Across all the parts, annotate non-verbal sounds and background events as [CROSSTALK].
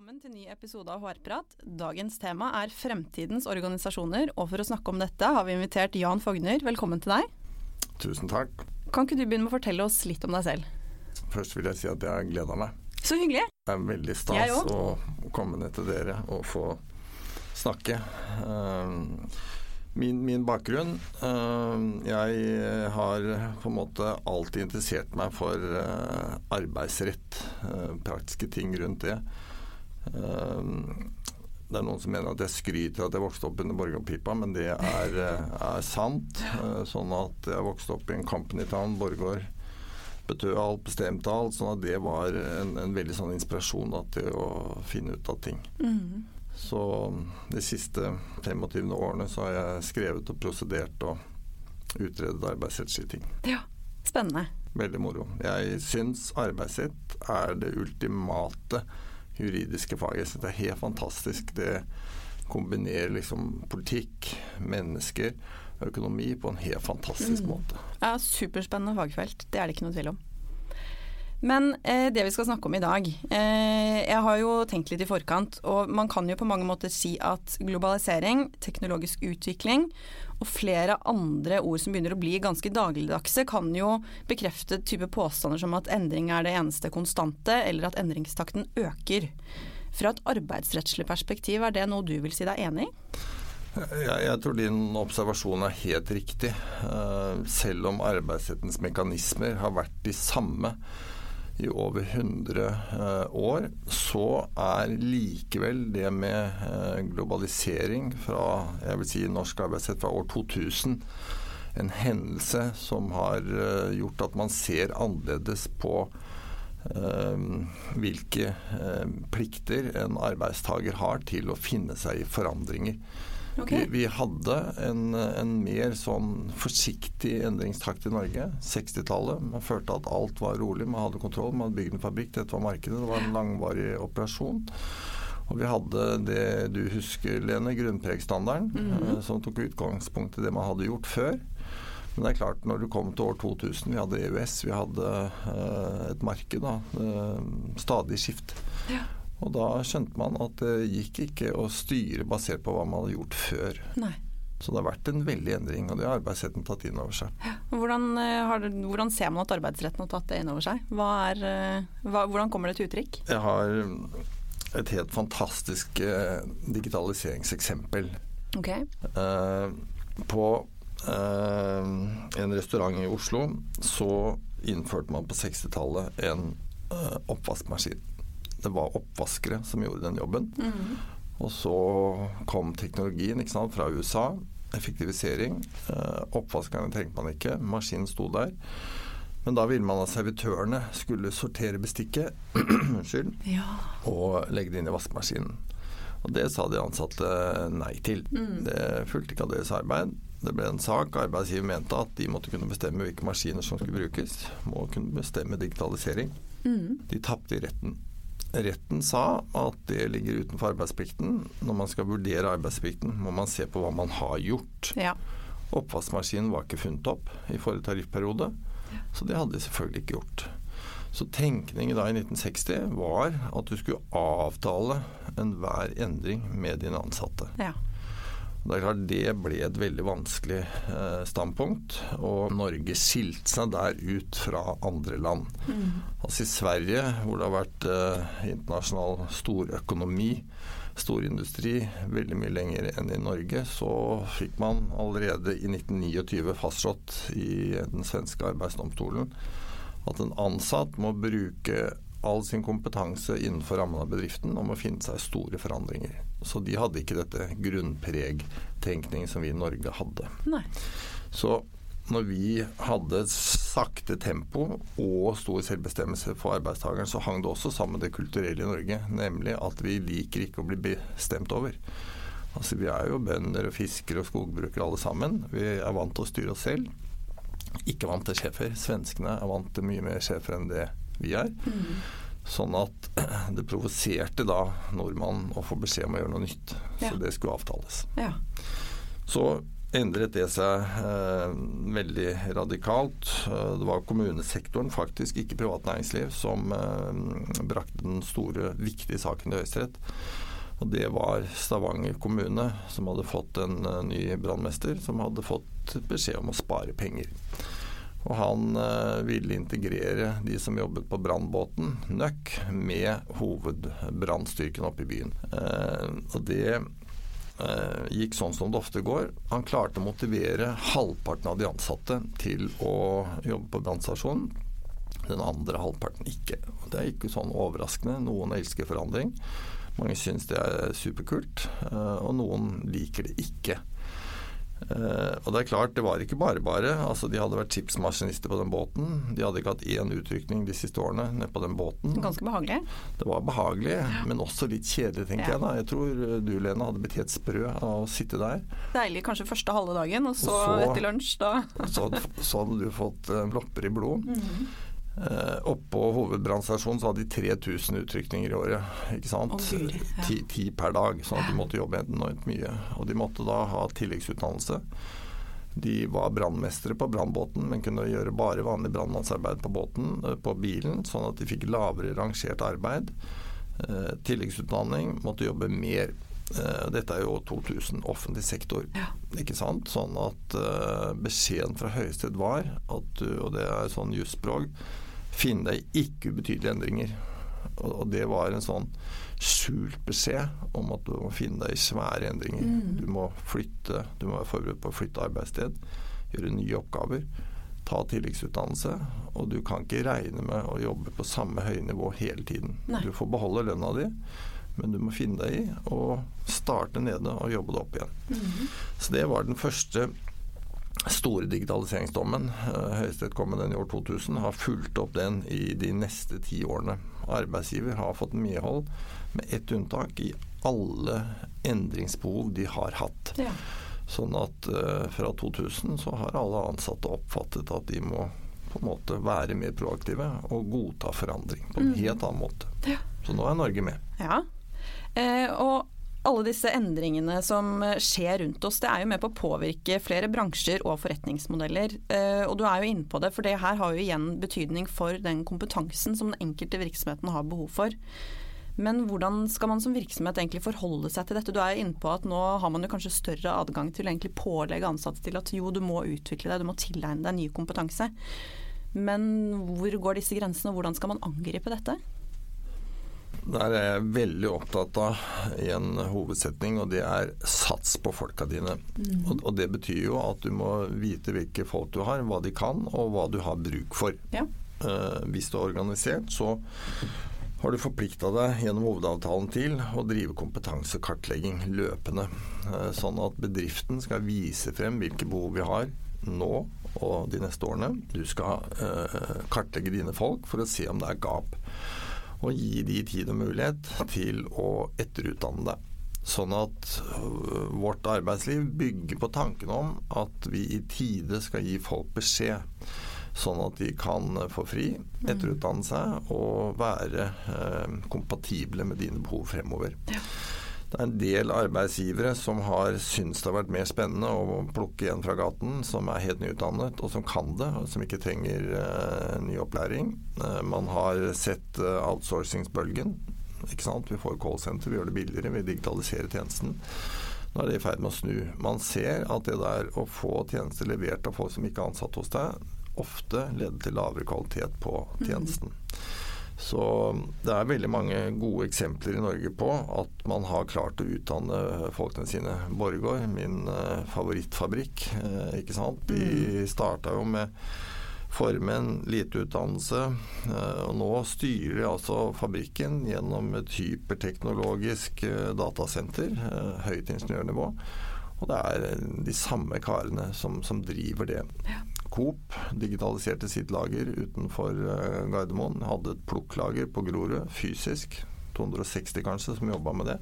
Velkommen til ny episode av HR-prat. Dagens tema er fremtidens organisasjoner, og for å snakke om dette har vi invitert Jan Fogner. Velkommen til deg. Tusen takk. Kan ikke du begynne med å fortelle oss litt om deg selv? Først vil jeg si at jeg gleder meg. Så hyggelig. Det er veldig stas å komme ned til dere og få snakke. Ehm, min, min bakgrunn ehm, Jeg har på en måte alltid interessert meg for eh, arbeidsrett. Eh, praktiske ting rundt det. Ehm, det er noen som mener at jeg skryter at jeg vokste opp under Borgårdpipa, men det er, eh, er, sant. Eh, sånn at jeg vokste opp i en company town, Borgård bestemte alt. Sånn at det var en, en veldig sånn inspirasjon da, til å finne ut av ting. Mm. Så de siste 25 årene så har jeg skrevet og prosedert og utredet arbeidsrettslige ting. Ja, spennende. Veldig moro. Jeg syns arbeidsrett er det ultimate juridiske fag. Jeg syns det er helt fantastisk. Det kombinerer liksom politikk, mennesker, økonomi på en helt fantastisk mm. måte. Ja, Superspennende fagfelt, det er det ikke noe tvil om. Men eh, det vi skal snakke om i dag eh, Jeg har jo tenkt litt i forkant, og man kan jo på mange måter si at globalisering, teknologisk utvikling og flere andre ord som begynner å bli ganske dagligdagse, kan jo bekrefte type påstander som at endring er det eneste konstante, eller at endringstakten øker. Fra et arbeidsrettslig perspektiv, er det noe du vil si deg enig i? Jeg, jeg tror din observasjon er helt riktig. Uh, selv om arbeidsrettens mekanismer har vært de samme i over 100 eh, år, så er likevel det med eh, globalisering fra jeg vil si norsk arbeidsrett fra år 2000 en hendelse som har eh, gjort at man ser annerledes på hvilke plikter en arbeidstaker har til å finne seg i forandringer. Okay. Vi, vi, hadde en, en, mer sånn forsiktig endringstakt i Norge. 60-tallet. Man følte at alt var rolig, man hadde kontroll. Man hadde bygd en fabrikk, dette var markedet. Det var en langvarig operasjon. Og vi hadde det du husker, Lene, grunnpregstandarden, mm -hmm. som tok utgangspunkt i det man hadde gjort før. Men det er klart, når du kom til år 2000, vi hadde EØS, vi hadde uh, et marked, da, uh, stadig skift. Ja. Og da skjønte man at det gikk ikke å styre basert på hva man hadde gjort før. Nei. Så det har vært en veldig endring, og det har arbeidsretten tatt inn over seg. Hvordan, har, hvordan ser man at arbeidsretten har tatt det inn over seg? Er, eh, hva, hvordan kommer det til uttrykk? Jeg har et helt fantastisk eh, digitaliseringseksempel. Okay. Eh, på eh, en restaurant i Oslo så innførte man på 60-tallet en eh, oppvaskmaskin det var oppvaskere som gjorde den jobben. Mm. Og så kom teknologien sant, fra USA. Effektivisering. Eh, oppvaskerne trengte man ikke. Maskinen sto der. Men da ville man at servitørene skulle sortere bestikket [CLEARS THROAT] ja. og legge det inn i vaskemaskinen. Og det sa de ansatte nei til. Mm. Det fulgte ikke av deres arbeid. Det ble en sak. Arbeidsgiver mente at de måtte kunne bestemme hvilke maskiner som skulle brukes. Må kunne bestemme digitalisering. Mm. De tapte i retten. Retten sa at det ligger utenfor arbeidsplikten. Når man skal vurdere arbeidsplikten, må man se på hva man har gjort. Ja. Oppvaskmaskinen var ikke funnet opp i forrige tariffperiode, ja. så det hadde de selvfølgelig ikke gjort. Så tenkningen da i 1960 var at du skulle avtale enhver endring med dine ansatte. Ja. Det er klart det ble et veldig vanskelig eh, standpunkt, og Norge skilte seg der ut fra andre land. Mm. Altså I Sverige, hvor det har vært eh, internasjonal storøkonomi, storindustri, veldig mye lenger enn i Norge, så fikk man allerede i 1929 fastslått i den svenske arbeidsdomstolen at en ansatt må bruke all sin kompetanse innenfor rammen av bedriften om å finne seg store forandringer. Så de hadde ikke dette grunnpregtenkningen som vi i Norge hadde. Nei. Så når vi hadde sakte tempo og stor selvbestemmelse for arbeidstakeren, så hang det også sammen med det kulturelle i Norge, nemlig at vi liker ikke å bli bestemt over. Altså Vi er jo bønder og fiskere og skogbrukere alle sammen. Vi er vant til å styre oss selv. Ikke vant til sjefer. Svenskene er vant til mye mer sjefer enn det vi er. Mm. Sånn at [CLEARS THROAT] det provoserte da nordmannen å få beskjed om å gjøre noe nytt. Ja. Så det skulle avtales. Ja. Så endret det seg eh, veldig radikalt. Eh, det var kommunesektoren, faktisk ikke privat næringsliv, som eh, brakte den store, viktige saken til Høyesterett. Og det var Stavanger kommune, som hadde fått en uh, ny brannmester, som hadde fått beskjed om å spare penger. Og han uh, ville integrere de som jobbet på brannbåten, Nøkk, med hovedbrannstyrken oppe i byen. Uh, og det Eh, gikk sånn som det ofte går. Han klarte å motivere halvparten av de ansatte til å jobbe på brannstasjonen. Den andre halvparten ikke. Det er ikke sånn overraskende. Noen elsker forandring. Mange syns det er superkult, eh, og noen liker det ikke. Uh, og det er klart, det var ikke bare bare. Altså, de hadde vært skipsmaskinister på den båten. De hadde ikke hatt én utrykning de siste årene nede på den båten. Ganske behagelig? Det var behagelig, ja. men også litt kjedelig, tenker ja. jeg. da. Jeg tror eh, du, Lene, hadde blitt helt sprø av å sitte der. Deilig kanskje første halve dagen, og så, og så etter lunsj, da. så, så, hadde du fått uh, lopper i blod. Mm -hmm. Uh, oppå hovedbrannstasjonen så hadde de 3000 utrykninger i året. ikke sant? Oh, ja. ti, ti, per dag, sånn at de måtte jobbe enormt mye. Og de måtte da ha tilleggsutdannelse. De var brannmestere på brannbåten, men kunne gjøre bare vanlig brannmannsarbeid på båten, uh, på bilen, sånn at de fikk lavere rangert arbeid. Uh, tilleggsutdanning, måtte jobbe mer. Dette er jo 2000 offentlig sektor, ja. ikke sant. Sånn at beskjeden fra Høyesterett var at du, og det er sånn jusspråk finne deg ikke ubetydelige endringer. Og, det var en sånn skjult beskjed om at du må finne deg i svære endringer. Mm. Du må flytte, du må være forberedt på å flytte arbeidssted, gjøre nye oppgaver, ta tilleggsutdannelse. Og du kan ikke regne med å jobbe på samme høye nivå hele tiden. Nei. Du får beholde lønna di, men du må finne deg i å starte nede og jobbe deg opp igjen. Mm. Så det var den første store digitaliseringsdommen, eh, Høyesterett kom med den i år 2000, har fulgt opp den i de neste ti årene. Arbeidsgiver har fått medhold, med ett unntak, i alle endringsbehov de har hatt. Ja. Sånn at uh, fra 2000 så har alle ansatte oppfattet at de må på en måte være mer proaktive og godta forandring på en mm. helt annen måte. Ja. Så nå er Norge med. Ja, eh, og alle disse endringene som skjer rundt oss, det er jo med på å påvirke flere bransjer og forretningsmodeller. Eh, og du er jo inne på det, for det her har jo igjen betydning for den kompetansen som den enkelte virksomheten har behov for. Men hvordan skal man som virksomhet egentlig forholde seg til dette? Du er jo inne på at nå har man jo kanskje større adgang til å egentlig pålegge ansatte til at jo, du må utvikle deg, du må tilegne deg ny kompetanse. Men hvor går disse grensene, og hvordan skal man angripe dette? Der er jeg veldig opptatt av i en hovedsetning, og det er sats på folka dine. Mm. Og, og, det betyr jo at du må vite hvilke folk du har, hva de kan, og hva du har bruk for. Ja. Uh, hvis du er organisert, så har du forplikta deg gjennom hovedavtalen til å drive kompetansekartlegging løpende. Uh, sånn at bedriften skal vise frem hvilke behov vi har nå og de neste årene. Du skal uh, kartlegge dine folk for å se om det er gap og gi de tid og mulighet til å etterutdanne det. Sånn at øh, vårt arbeidsliv bygger på tanken om at vi i tide skal gi folk beskjed. Sånn at de kan få fri, etterutdanne seg og være eh, kompatible med dine behov fremover. Ja. Det er en del arbeidsgivere som har syntes det har vært mer spennende å plukke igjen fra gaten som er helt nyutdannet og som kan det, og som ikke trenger uh, ny opplæring. Uh, man har sett uh, outsourcingsbølgen. Ikke sant? Vi får callsenter, vi gjør det billigere, vi digitaliserer tjenesten. Nå er det i ferd med å snu. Man ser at det der å få tjenester levert av folk som ikke er ansatt hos deg, ofte leder til lavere kvalitet på tjenesten. Mm. Så det er veldig mange gode eksempler i Norge på at man har klart å utdanne folkene sine. Borregaard, min uh, favorittfabrikk, uh, ikke sant. De mm. starta jo med formen, lite utdannelse, uh, og nå styrer de altså fabrikken gjennom et hyperteknologisk datasenter, høyt ingeniørnivå. Og det er de samme karene som, som driver det. Ja. Coop digitaliserte sitt lager utenfor uh, Gardermoen. Hadde et plukklager på Grorud, fysisk. 260 kanskje, som jobba med det.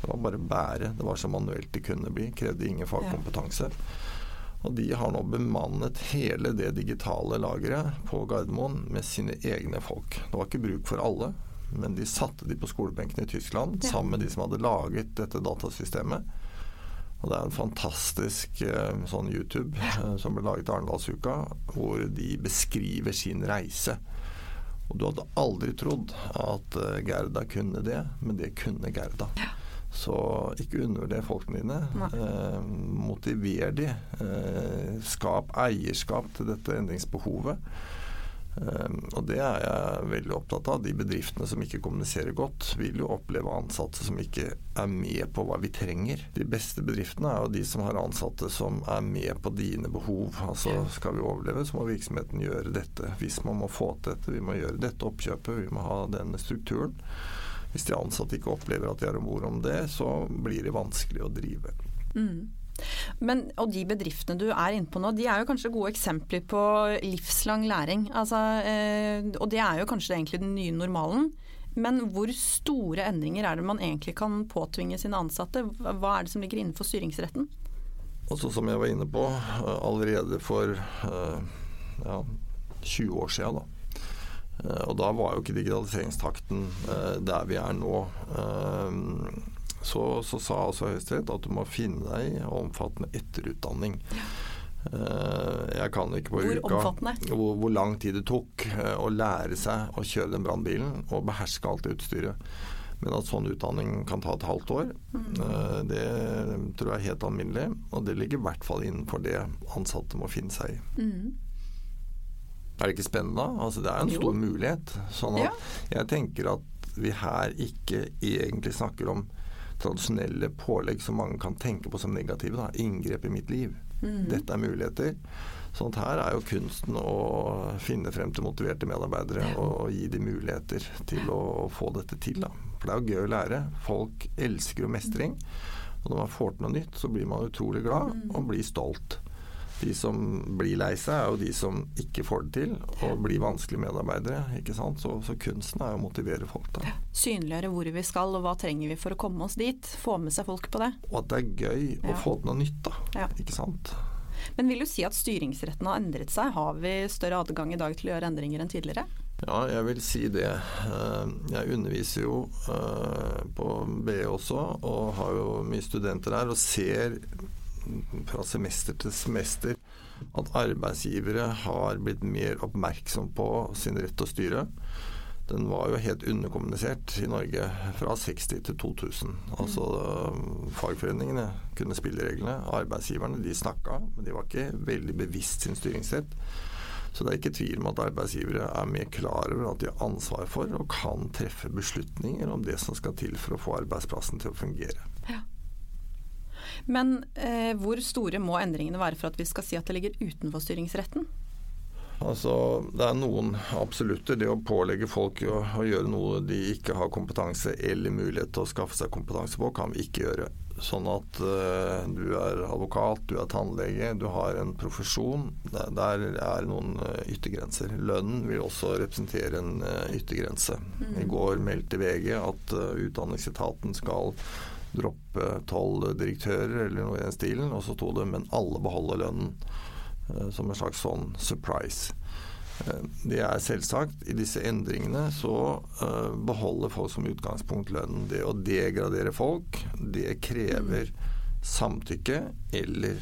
Det var bare bære. Det var så manuelt det kunne bli. Krevde ingen fagkompetanse. Og de har nå bemannet hele det digitale lageret på Gardermoen med sine egne folk. Det var ikke bruk for alle, men de satte de på skolebenken i Tyskland ja. sammen med de som hadde laget dette datasystemet. Og det er en fantastisk eh, sånn YouTube eh, som ble laget av Arendalsuka, hvor de beskriver sin reise. Og du hadde aldri trodd at eh, Gerda kunne det, men det kunne Gerda. Ja. Så ikke undervurder folkene dine. Eh, motiver de. Eh, skap eierskap til dette endringsbehovet. Um, og det er jeg veldig opptatt av. De bedriftene som ikke kommuniserer godt, vil jo oppleve ansatte som ikke er med på hva vi trenger. De beste bedriftene er jo de som har ansatte som er med på dine behov. Altså skal vi overleve, så må virksomheten gjøre dette. Hvis man må få til dette, vi må gjøre dette oppkjøpet, vi må ha denne strukturen. Hvis de ansatte ikke opplever at de er om bord om det, så blir det vanskelig å drive. Mm. Men, og de bedriftene du er inne på nå, de er jo kanskje gode eksempler på livslang læring. Altså, eh, og det er jo kanskje egentlig den nye normalen. Men hvor store endringer er det man egentlig kan påtvinge sine ansatte? Hva er det som ligger innenfor styringsretten? Også som jeg var inne på eh, allerede for eh, ja, 20 år siden, da. Og da var jo ikke digitaliseringstakten der vi er nå så, så sa altså Høyesterett at du må finne deg omfattende etterutdanning. Ja. Eh, jeg kan ikke på hvor uka hvor, hvor, lang tid det tok eh, å lære seg å kjøre den brannbilen og beherske alt det utstyret. Men at sånn utdanning kan ta et halvt år, mm. Eh, det tror jeg er helt alminnelig. Og det ligger i hvert fall innenfor det ansatte må finne seg i. Mm. Er det ikke spennende? Altså, det er en stor jo. mulighet. Sånn at ja. jeg tenker at vi her ikke egentlig snakker om tradisjonelle pålegg som mange kan tenke på som negative. Da. Inngrep i mitt liv. Mm. Dette er muligheter. Sånn at her er jo kunsten å finne frem til motiverte medarbeidere ja. og gi dem muligheter til å få dette til. Da. For det er jo gøy å lære. Folk elsker jo mestring. Og når man får til noe nytt, så blir man utrolig glad mm. og blir stolt. De som blir lei seg, er jo de som ikke får det til, og blir vanskelige medarbeidere. ikke sant? Så, så kunsten er å motivere folk. da. Synliggjøre hvor vi skal, og hva trenger vi for å komme oss dit. Få med seg folk på det. Og at det er gøy ja. å få til noe nytt, da. Ja. Ikke sant. Men vil du si at styringsretten har endret seg? Har vi større adgang i dag til å gjøre endringer enn tidligere? Ja, jeg vil si det. Eh, jeg underviser jo eh, på BE også, og har jo mye studenter her, og ser fra semester til semester at arbeidsgivere har blitt mer oppmerksom på sin rett til å styre. Den var jo helt underkommunisert i Norge fra 60 til 2000. Altså Fagforeningene kunne spillereglene. Arbeidsgiverne de snakka, men de var ikke veldig bevisst sin styringsrett. Så det er ikke tvil om at arbeidsgivere er mer klar over at de har ansvar for og kan treffe beslutninger om det som skal til for å få arbeidsplassen til å fungere. Men eh, hvor store må endringene være for at vi skal si at det ligger utenfor styringsretten? Altså, Det er noen absolutter. Det å pålegge folk å, å, gjøre noe de ikke har kompetanse eller mulighet til å skaffe seg kompetanse på, kan vi ikke gjøre. Sånn at uh, du er advokat, du er tannlege, du har en profesjon. Der, der er noen uh, yttergrenser. Lønnen vil også representere en uh, yttergrense. Mm. I går meldte VG at Utdanningsetaten skal droppe tolv direktører eller noe i den stilen. Og så sto det 'men alle beholder lønnen', eh, som en slags sånn surprise. Eh, det er selvsagt. I disse endringene så uh, beholder folk som utgangspunkt lønnen. Det å degradere folk, det krever samtykke eller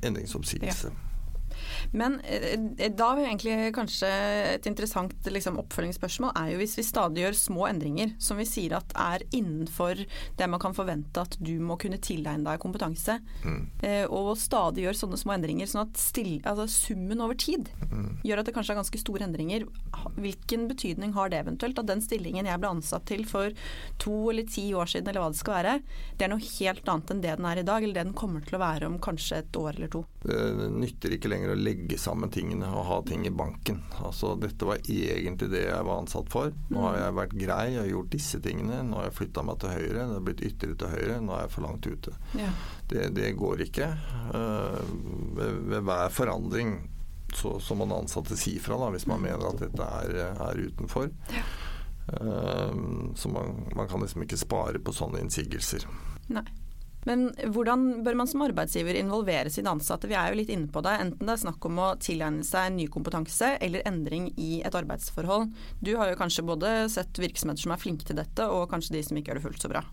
endringsoppsigelse. Ja. Men eh, da har vi egentlig kanskje et interessant liksom, oppfølgingsspørsmål er jo hvis vi stadig gjør små endringer som vi sier at er innenfor det man kan forvente at du må kunne tilegne deg kompetanse, mm. eh, og stadig gjør sånne små endringer sånn at still, altså, summen over tid mm. gjør at det kanskje er ganske store endringer. Hvilken betydning har det eventuelt at den stillingen jeg ble ansatt til for to eller ti år siden, eller hva det skal være, det er noe helt annet enn det den er i dag, eller det den kommer til å være om kanskje et år eller to? Det nytter ikke lenger å legge sammen tingene og ha ting i banken. Altså, dette var egentlig det jeg var ansatt for. Nå har jeg vært grei og gjort disse tingene. Nå har jeg flytta meg til høyre, det har blitt ytre til høyre. Nå er jeg for langt ute. Ja. Det, det, går ikke. Uh, ved, ved, hver forandring så, så må den ansatte si fra da, hvis man mener at dette er, er utenfor. Ja. Uh, så man, man, kan liksom ikke spare på sånne innsigelser. Nei. Men hvordan bør man som arbeidsgiver involvere sine ansatte? Vi er jo litt inne på det. Enten det er snakk om å tilegne seg ny kompetanse eller endring i et arbeidsforhold. Du har jo kanskje både sett virksomheter som er flinke til dette, og kanskje de som ikke gjør det fullt så bra.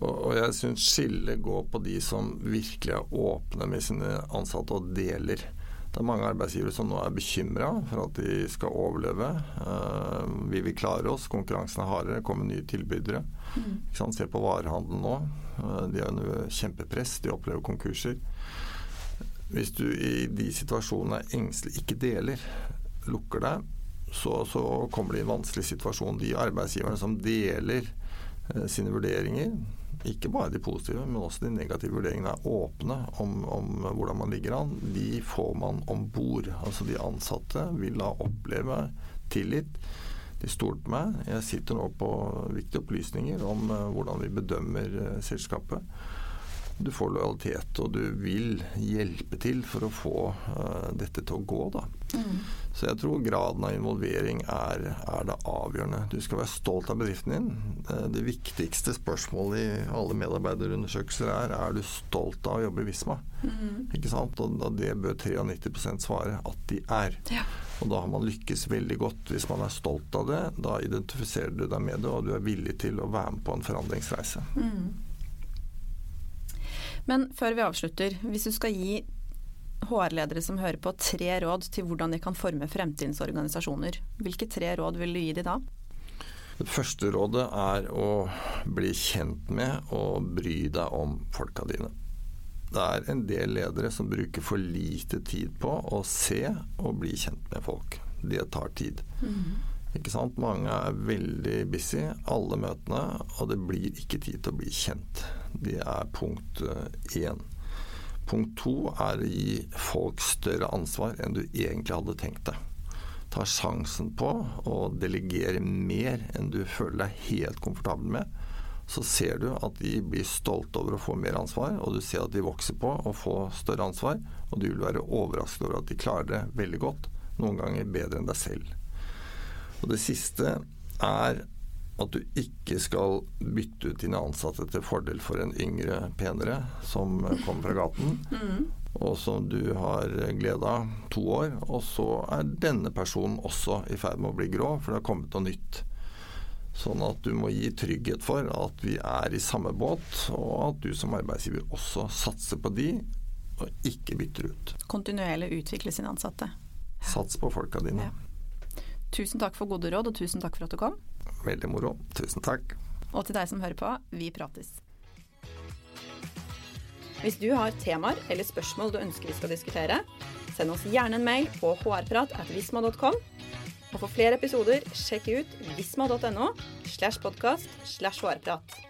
Og jeg syns skillet går på de som virkelig er åpne med sine ansatte og deler. Det er mange arbeidsgivere som nå er bekymra for at de skal overleve. Uh, vi vil klare oss, konkurransen er hardere, kommer nye tilbydere. Mm. Se på varehandelen nå. Uh, de har under kjempepress, de opplever konkurser. Hvis du i de situasjonene engstelig ikke deler, lukker deg, så, så kommer de i en vanskelig situasjon. De arbeidsgiverne som deler uh, sine vurderinger, ikke bare de positive, men også de negative vurderingene er åpne om, om hvordan man ligger an. De får man om bord. Altså de ansatte vil da oppleve tillit. De stoler på meg. Jeg sitter nå på viktige opplysninger om uh, hvordan vi bedømmer uh, selskapet. Du får lojalitet, og du vil hjelpe til for å få uh, dette til å gå. Da. Mm. Så jeg tror graden av involvering er, er, det avgjørende. Du skal være stolt av bedriften din. Uh, det viktigste spørsmålet i alle medarbeiderundersøkelser er er du stolt av å jobbe i Visma. Mm. Ikke sant? Og det bør 93% svare at de er. Ja. Og da har man lykkes veldig godt. Hvis man er stolt av det, da identifiserer du deg med det, og du er villig til å være med på en forandringsreise. Mm. Men før vi avslutter, hvis du skal gi HR-ledere som hører på tre råd til hvordan de kan forme fremtidens organisasjoner, hvilke tre råd vil du gi de da? Det første rådet er å bli kjent med og bry deg om folka dine. Det er en del ledere som bruker for lite tid på å se og bli kjent med folk. Det tar tid. Mm. Ikke sant? Mange er veldig busy, alle møtene, og det blir ikke tid til å bli kjent. Det er punkt én. Eh, punkt to er å gi folk større ansvar enn du egentlig hadde tenkt deg. Ta sjansen på å delegere mer enn du føler deg helt komfortabel med. Så ser du at de blir stolte over å få mer ansvar, og du ser at de vokser på å få større ansvar. Og du vil være overrasket over at de klarer det veldig godt, noen ganger bedre enn deg selv. Og det siste er at du ikke skal bytte ut dine ansatte til fordel for en yngre, penere som kommer fra gaten. Mm. Og som du har glede av to år, og så er denne personen også i ferd med å bli grå, for det har kommet noe nytt. Sånn at du må gi trygghet for at vi er i samme båt, og at du som arbeidsgiver også satser på de, og ikke bytter ut. Kontinuerlig utvikle sine ansatte. Sats på folka dine. Ja. Tusen takk for gode råd, og tusen takk for at du kom. Veldig moro. Tusen takk. Og til deg som hører på, vi prates. Hvis du har temaer eller spørsmål du ønsker vi skal diskutere, send oss gjerne en mail på hrprat.visma.com. Og for flere episoder, sjekk ut visma.no slash podkast slash hrprat.